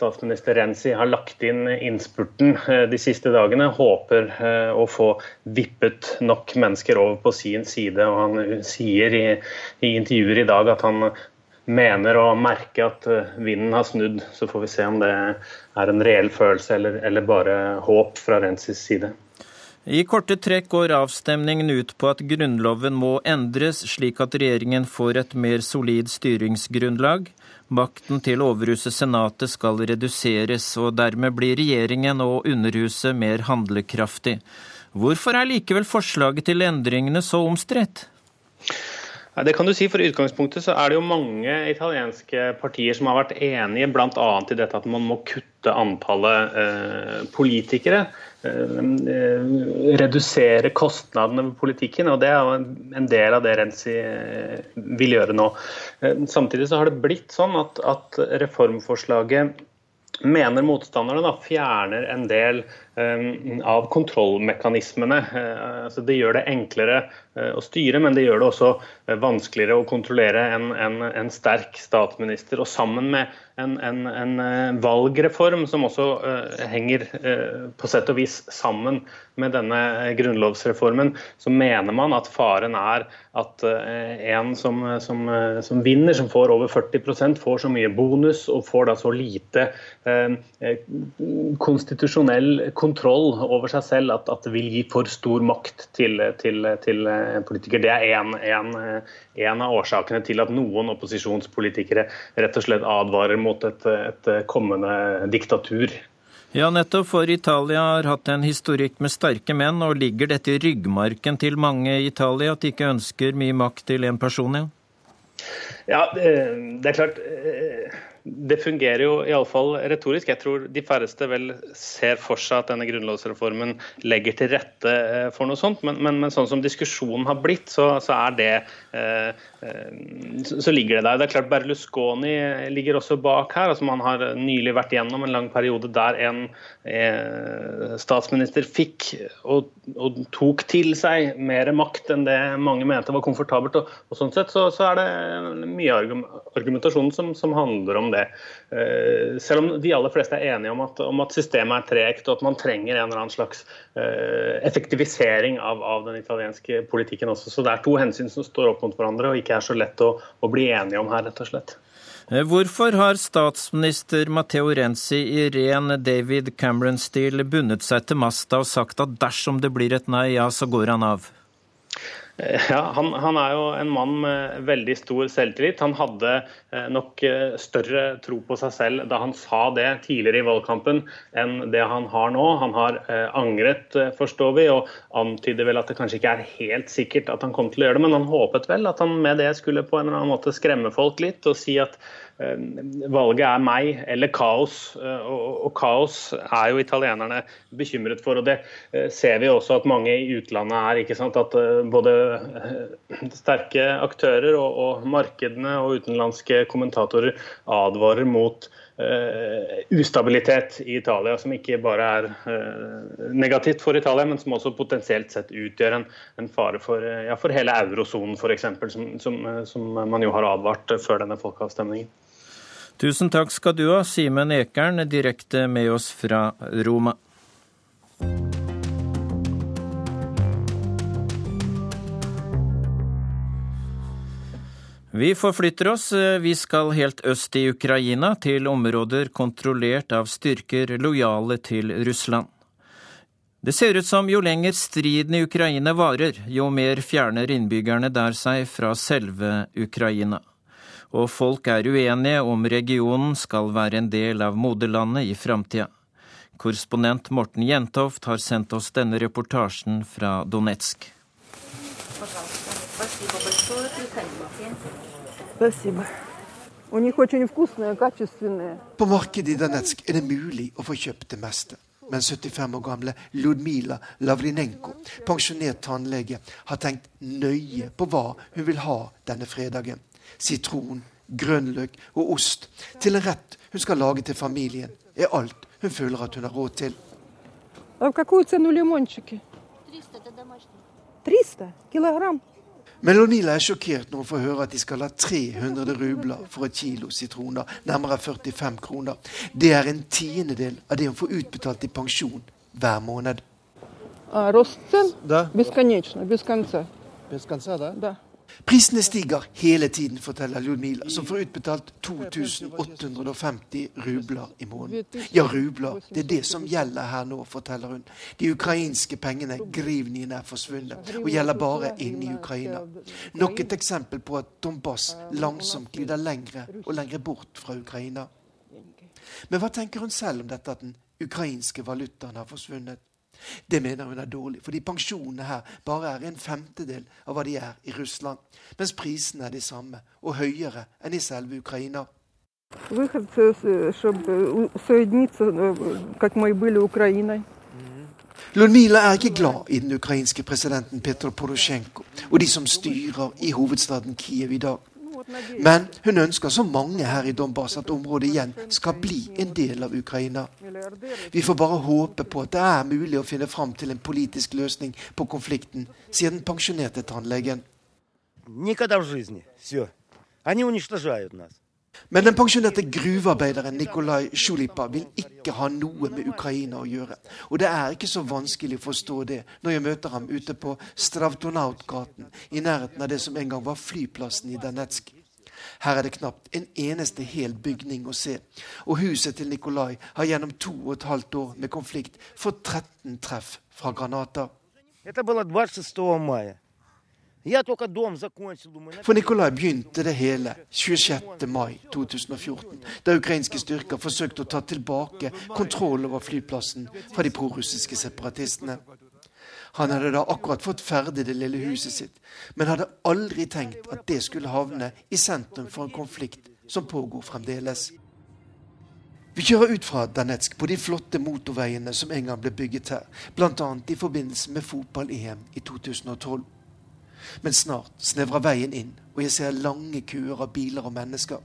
statsminister Renzi har lagt inn innspurten eh, de siste dagene. Håper eh, å få vippet nok mennesker over på sin side. og Han sier i, i intervjuer i dag at han mener å merke at eh, vinden har snudd. Så får vi se om det er en reell følelse eller, eller bare håp fra Renzis side. I korte trekk går avstemningen ut på at Grunnloven må endres, slik at regjeringen får et mer solid styringsgrunnlag. Makten til overhuset Senatet skal reduseres, og dermed blir regjeringen og Underhuset mer handlekraftig. Hvorfor er likevel forslaget til endringene så omstridt? Det kan du si, for I utgangspunktet så er det jo mange italienske partier som har vært enige bl.a. i dette at man må kutte antallet eh, politikere. Eh, redusere kostnadene ved politikken. og Det er jo en del av det Renzi eh, vil gjøre nå. Eh, samtidig så har det blitt sånn at, at reformforslaget mener motstanderne da, fjerner en del av kontrollmekanismene. Uh, altså det gjør det enklere uh, å styre, men det gjør det også uh, vanskeligere å kontrollere en, en, en, sterk statsminister. Og sammen med en, en valgreform som også henger på sett og vis sammen med denne grunnlovsreformen, så mener man at faren er at en som, som, som vinner, som får over 40% får så mye bonus og får da så lite konstitusjonell kontroll over seg selv at, at det vil gi for stor makt til, til, til politikere. Det er en, en, en, av årsakene til at noen opposisjonspolitikere rett og slett advarer mot et, et kommende diktatur. Ja, nettopp, for Italia har hatt en historikk med sterke menn, og ligger dette i ryggmarken til mange i Italia, at de ikke ønsker mye makt til én person? Ja, ja det er klart det fungerer jo iallfall retorisk. Jeg tror de færreste vel ser for seg at denne grunnlovsreformen legger til rette eh, for noe sånt, men, men, men sånn som diskusjonen har blitt, så, så er det eh, så, så ligger det der. Det er klart Berlusconi ligger også bak her. altså Man har nylig vært gjennom en lang periode der en eh, statsminister fikk og, og, tok til seg mer makt enn det mange mente var komfortabelt. og, og Sånn sett så, så, er det mye argumentasjon som, som handler om det. Eh, selv om de aller fleste er enige om at, om at systemet er tregt og at man trenger en eller annen slags eh, effektivisering av, av, den italienske politikken også. Så det er to hensyn som står opp mot hverandre og ikke er så lett å, å bli enige om her, rett og slett. Eh, hvorfor har statsminister Matteo Renzi i ren David Cameron-stil bundet seg til masta og sagt at dersom det blir et nei, ja, så går han av? Ja, han, han, er jo en mann med veldig stor selvtillit. Han hadde eh, nok eh, større tro på seg selv da han sa det tidligere i valgkampen enn det han har nå. Han har eh, angret, forstår vi, og antyder vel at det kanskje ikke er helt sikkert at han kom til å gjøre det, men han håpet vel at han med det skulle på en eller annen måte skremme folk litt og si at Eh, valget er meg eller kaos, eh, og, kaos er jo italienerne bekymret for. og Det eh, ser vi også at mange i utlandet er. ikke sant, At både sterke aktører og, og markedene og utenlandske kommentatorer advarer mot Uh, ustabilitet i Italia, som ikke bare er uh, negativt for Italia, men som også potensielt sett utgjør en, en fare for, uh, ja, for hele eurosonen f.eks., som, som, som man jo har advart før denne folkeavstemningen. Tusen takk skal du ha, Simen Ekern, direkte med oss fra Roma. Vi forflytter oss. Vi skal helt øst i Ukraina, til områder kontrollert av styrker lojale til Russland. Det ser ut som jo lenger striden i Ukraina varer, jo mer fjerner innbyggerne der seg fra selve Ukraina og folk er uenige om regionen skal være en del av moderlandet i framtida. Korrespondent Morten Jentoft har sendt oss denne reportasjen fra Donetsk. På markedet i Donetsk er det mulig å få kjøpt det meste. Men 75 år gamle Ludmila Lavrinenko, pensjonert tannlege, har tenkt nøye på hva hun vil ha denne fredagen sitron, grønnløk og ost til en rett hun skal lage til familien, er alt hun føler at hun har råd til. Men Lonila er sjokkert når hun får høre at de skal ha 300 rubler for et kilo sitroner, nærmere 45 kroner. Det er en tiendedel av det hun får utbetalt i pensjon hver måned. Да. Бесконечно, без конца. Без конца, да? Да. Prisene stiger hele tiden, forteller Ljudmila, som får utbetalt 2850 rubler i måneden. Ja, rubler, det er det som gjelder her nå, forteller hun. De ukrainske pengene, grivniene, er forsvunnet og gjelder bare inne i Ukraina. Nok et eksempel på at Donbass langsomt glider lengre og lengre bort fra Ukraina. Men hva tenker hun selv om dette at den ukrainske valutaen har forsvunnet? Det mener hun er dårlig, fordi pensjonene her bare er en femtedel av hva de er i Russland. Mens prisene er de samme, og høyere enn i selve Ukraina. Ludmila er ikke glad i den ukrainske presidenten Petro Porosjenko og de som styrer i hovedstaden Kiev i dag. Men hun ønsker så mange her i Donbass at området igjen skal bli en del av Ukraina. Vi får bare håpe på at det er mulig å finne fram til en politisk løsning på konflikten, sier den pensjonerte tannlegen. Men den pensjonerte gruvearbeideren Nikolai Sjulipa vil ikke ha noe med Ukraina å gjøre. Og det er ikke så vanskelig å forstå det når jeg møter ham ute på Stravtonautgaten, i nærheten av det som en gang var flyplassen i Danetsk. Her er det knapt en eneste hel bygning å se. Og huset til Nikolai har gjennom to og et halvt år med konflikt fått 13 treff fra granater. For Nikolai begynte det hele 26. mai 2014, da ukrainske styrker forsøkte å ta tilbake kontroll over flyplassen fra de prorussiske separatistene. Han hadde da akkurat fått ferdig det lille huset sitt, men hadde aldri tenkt at det skulle havne i sentrum for en konflikt som pågår fremdeles. Vi kjører ut fra Danetsk på de flotte motorveiene som en gang ble bygget her, bl.a. i forbindelse med fotball-EM i 2012. Men snart snevrer veien inn, og jeg ser lange køer av biler og mennesker.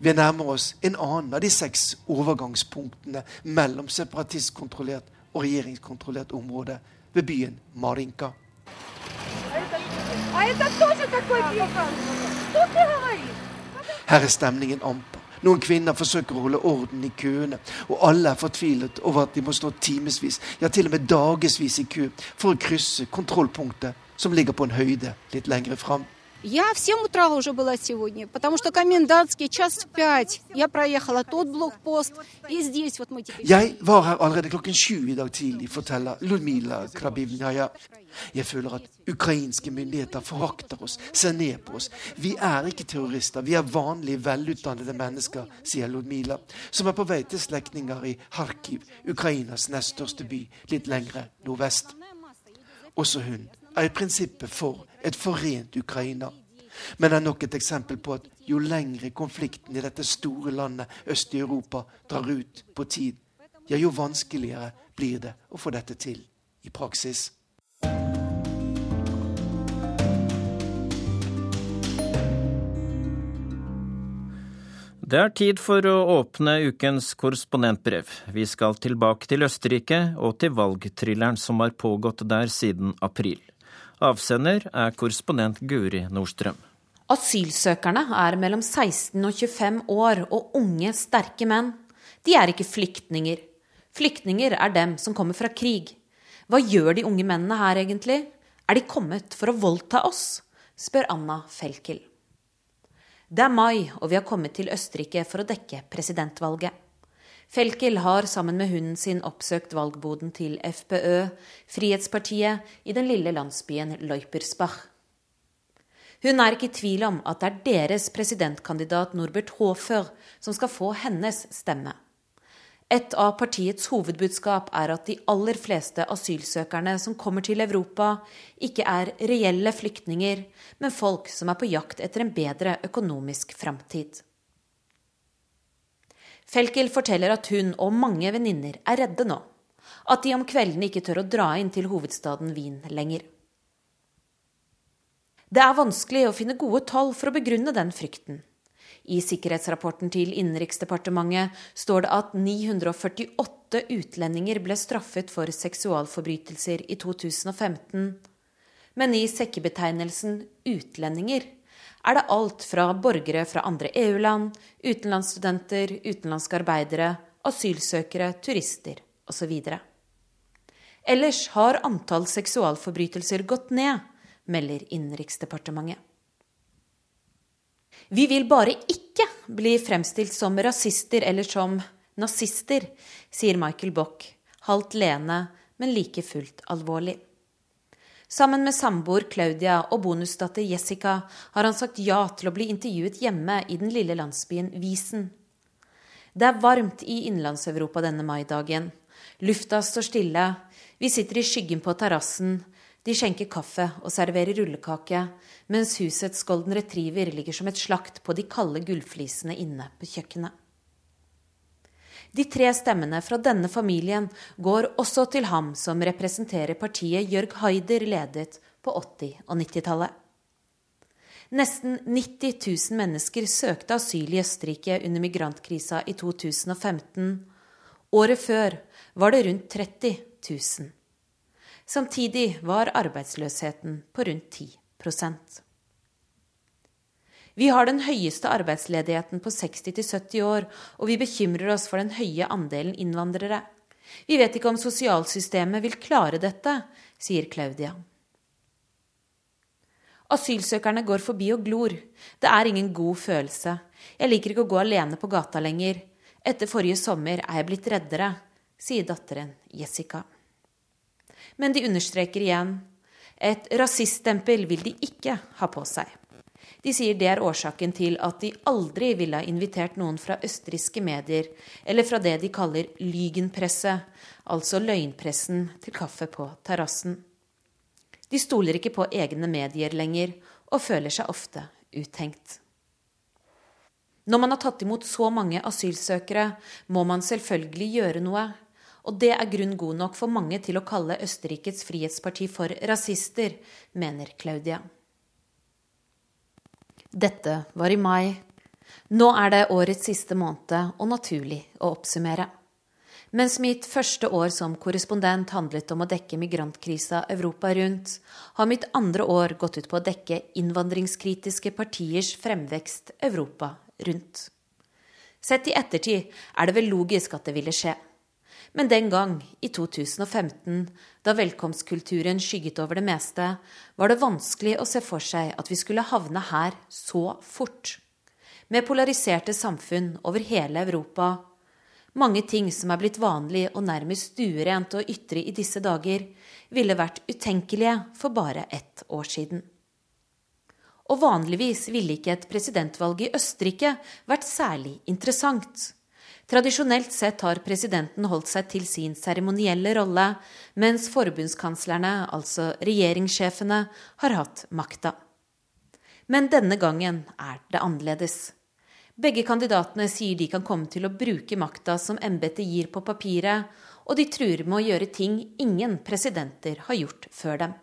Vi nærmer oss en annen av de seks overgangspunktene mellom separatistkontrollert og regjeringskontrollert område ved byen Marinka. Her er stemningen amper. Noen kvinner forsøker å holde orden i køene, og alle er fortvilet over at de må stå timevis, ja til og med dagevis i kø for å krysse kontrollpunktet som ligger på en høyde litt lengre fram. Я в 7 утра уже была сегодня, потому что комендантский час в 5. Я проехала тот блокпост, и здесь вот мы теперь... Jeg var her allerede klokken sju i dag tidlig, forteller Ludmila Krabivnaya. Jeg føler at ukrainske myndigheter forakter oss, ser ned på oss. Vi er ikke terrorister, vi er vanlige, velutdannede mennesker, sier Ludmila, som er på vei til slektninger i Kharkiv, Ukrainas nest største by, litt lengre nordvest. Også hun er i prinsippet for et forent Ukraina. Men det er nok et eksempel på at jo lengre konflikten i dette store landet øst i Europa drar ut på tid, ja, jo vanskeligere blir det å få dette til i praksis. Det er tid for å åpne ukens korrespondentbrev. Vi skal tilbake til Østerrike og til valgthrilleren som har pågått der siden april. Avsender er korrespondent Guri Nordstrøm. Asylsøkerne er mellom 16 og 25 år og unge, sterke menn. De er ikke flyktninger. Flyktninger er dem som kommer fra krig. Hva gjør de unge mennene her egentlig? Er de kommet for å voldta oss? spør Anna Felkel. Det er mai, og vi har kommet til Østerrike for å dekke presidentvalget. Felkel har sammen med hunden sin oppsøkt valgboden til FPØ, Frihetspartiet, i den lille landsbyen Leupersbach. Hun er ikke i tvil om at det er deres presidentkandidat Norbert Hofer som skal få hennes stemme. Et av partiets hovedbudskap er at de aller fleste asylsøkerne som kommer til Europa, ikke er reelle flyktninger, men folk som er på jakt etter en bedre økonomisk framtid. Felkel forteller at hun og mange venninner er redde nå. At de om kveldene ikke tør å dra inn til hovedstaden Wien lenger. Det er vanskelig å finne gode tall for å begrunne den frykten. I sikkerhetsrapporten til Innenriksdepartementet står det at 948 utlendinger ble straffet for seksualforbrytelser i 2015. Men i sekkebetegnelsen utlendinger er det alt fra borgere fra andre EU-land, utenlandsstudenter, utenlandske arbeidere, asylsøkere, turister osv. Ellers har antall seksualforbrytelser gått ned, melder Innenriksdepartementet. Vi vil bare ikke bli fremstilt som rasister eller som nazister, sier Michael Bock, halvt leende, men like fullt alvorlig. Sammen med samboer Claudia og bonusdatter Jessica har han sagt ja til å bli intervjuet hjemme i den lille landsbyen Visen. Det er varmt i Innlandseuropa denne maidagen. Lufta står stille. Vi sitter i skyggen på terrassen. De skjenker kaffe og serverer rullekake, mens husets golden retriever ligger som et slakt på de kalde gullflisene inne på kjøkkenet. De tre stemmene fra denne familien går også til ham som representerer partiet Jørg Haider ledet på 80- og 90-tallet. Nesten 90 000 mennesker søkte asyl i Østerrike under migrantkrisa i 2015. Året før var det rundt 30 000. Samtidig var arbeidsløsheten på rundt 10 Vi har den høyeste arbeidsledigheten på 60-70 år, og vi bekymrer oss for den høye andelen innvandrere. Vi vet ikke om sosialsystemet vil klare dette, sier Claudia. Asylsøkerne går forbi og glor. Det er ingen god følelse. Jeg liker ikke å gå alene på gata lenger. Etter forrige sommer er jeg blitt reddere, sier datteren Jessica. Men de understreker igjen Et rasiststempel vil de ikke ha på seg. De sier det er årsaken til at de aldri ville ha invitert noen fra østerrikske medier, eller fra det de kaller lygenpresse, altså løgnpressen, til kaffe på terrassen. De stoler ikke på egne medier lenger, og føler seg ofte uthengt. Når man har tatt imot så mange asylsøkere, må man selvfølgelig gjøre noe. Og det er grunn god nok for mange til å kalle Østerrikets frihetsparti for rasister, mener Claudia. Dette var i mai. Nå er det årets siste måned, og naturlig å oppsummere. Mens mitt første år som korrespondent handlet om å dekke migrantkrisa Europa rundt, har mitt andre år gått ut på å dekke innvandringskritiske partiers fremvekst Europa rundt. Sett i ettertid er det vel logisk at det ville skje. Men den gang, i 2015, da velkomstkulturen skygget over det meste, var det vanskelig å se for seg at vi skulle havne her så fort. Med polariserte samfunn over hele Europa. Mange ting som er blitt vanlig og nærmest stuerent å ytre i disse dager, ville vært utenkelige for bare ett år siden. Og vanligvis ville ikke et presidentvalg i Østerrike vært særlig interessant. Tradisjonelt sett har presidenten holdt seg til sin seremonielle rolle, mens forbundskanslerne, altså regjeringssjefene, har hatt makta. Men denne gangen er det annerledes. Begge kandidatene sier de kan komme til å bruke makta som embetet gir på papiret, og de truer med å gjøre ting ingen presidenter har gjort før dem.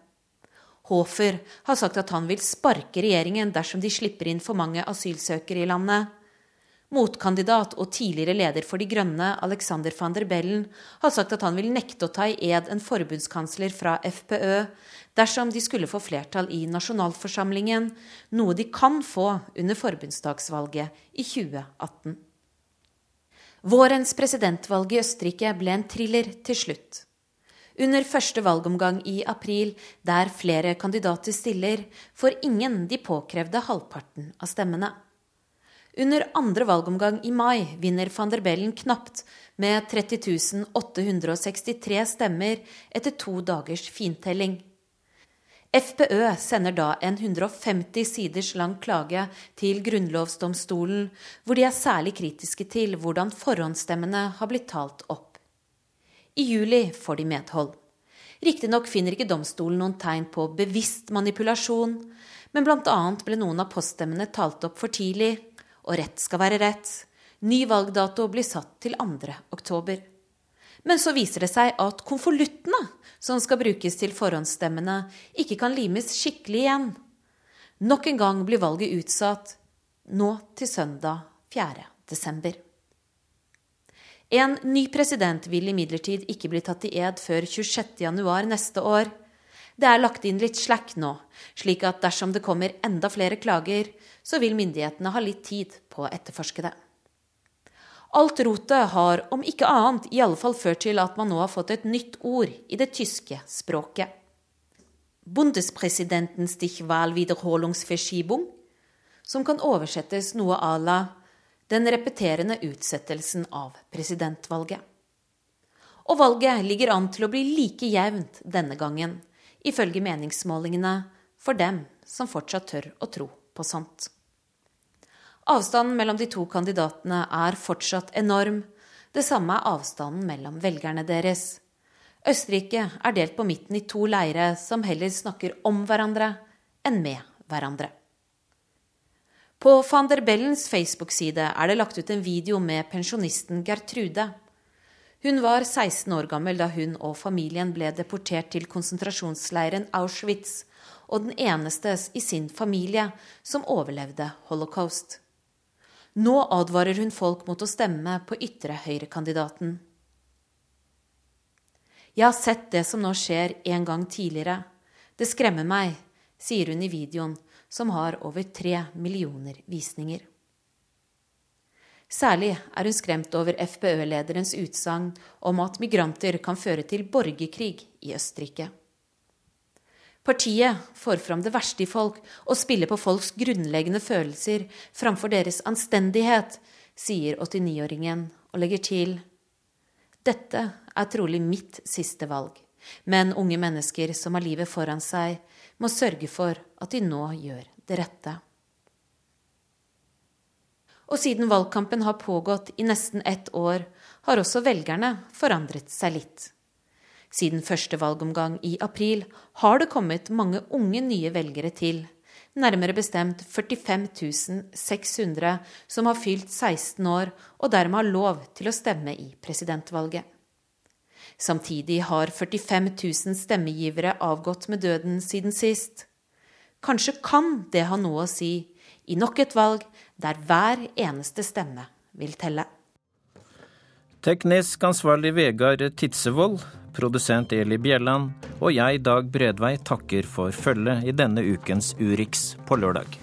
Hofer har sagt at han vil sparke regjeringen dersom de slipper inn for mange asylsøkere i landet. Motkandidat og tidligere leder for De Grønne, Alexander van der Bellen, har sagt at han vil nekte å ta i ed en forbundskansler fra FPØ dersom de skulle få flertall i nasjonalforsamlingen, noe de kan få under forbundsdagsvalget i 2018. Vårens presidentvalg i Østerrike ble en thriller til slutt. Under første valgomgang i april, der flere kandidater stiller, får ingen de påkrevde halvparten av stemmene. Under andre valgomgang i mai vinner van der Bellen knapt med 30 863 stemmer etter to dagers fintelling. FPØ sender da en 150 siders lang klage til grunnlovsdomstolen, hvor de er særlig kritiske til hvordan forhåndsstemmene har blitt talt opp. I juli får de medhold. Riktignok finner ikke domstolen noen tegn på bevisst manipulasjon, men bl.a. ble noen av poststemmene talt opp for tidlig, og rett skal være rett. Ny valgdato blir satt til 2. oktober. Men så viser det seg at konvoluttene som skal brukes til forhåndsstemmene, ikke kan limes skikkelig igjen. Nok en gang blir valget utsatt, nå til søndag 4. desember. En ny president vil imidlertid ikke bli tatt i ed før 26.1 neste år. Det er lagt inn litt slack nå, slik at dersom det kommer enda flere klager, så vil myndighetene ha litt tid på å etterforske det. Alt rotet har, om ikke annet, i alle fall ført til at man nå har fått et nytt ord i det tyske språket. Bundespresidentens Stichwahlwiederholungsverschiebung, som kan oversettes noe à la den repeterende utsettelsen av presidentvalget. Og valget ligger an til å bli like jevnt denne gangen, ifølge meningsmålingene, for dem som fortsatt tør å tro på sånt. Avstanden mellom de to kandidatene er fortsatt enorm. Det samme er avstanden mellom velgerne deres. Østerrike er delt på midten i to leire som heller snakker om hverandre enn med hverandre. På van der Bellens Facebook-side er det lagt ut en video med pensjonisten Gertrude. Hun var 16 år gammel da hun og familien ble deportert til konsentrasjonsleiren Auschwitz, og den eneste i sin familie som overlevde holocaust. Nå advarer hun folk mot å stemme på ytre høyre-kandidaten. Jeg har sett det som nå skjer en gang tidligere. Det skremmer meg, sier hun i videoen, som har over tre millioner visninger. Særlig er hun skremt over FPØ-lederens utsagn om at migranter kan føre til borgerkrig i Østerrike. Partiet får fram det verste i folk og spiller på folks grunnleggende følelser framfor deres anstendighet, sier 89-åringen og legger til dette er trolig mitt siste valg. Men unge mennesker som har livet foran seg, må sørge for at de nå gjør det rette. Og siden valgkampen har pågått i nesten ett år, har også velgerne forandret seg litt. Siden første valgomgang i april har det kommet mange unge nye velgere til. Nærmere bestemt 45 600 som har fylt 16 år og dermed har lov til å stemme i presidentvalget. Samtidig har 45 000 stemmegivere avgått med døden siden sist. Kanskje kan det ha noe å si i nok et valg der hver eneste stemme vil telle. Teknisk ansvarlig Vegard Tidsevold, produsent Eli Bjelland og jeg, Dag Bredvei, takker for følget i denne ukens Urix på lørdag.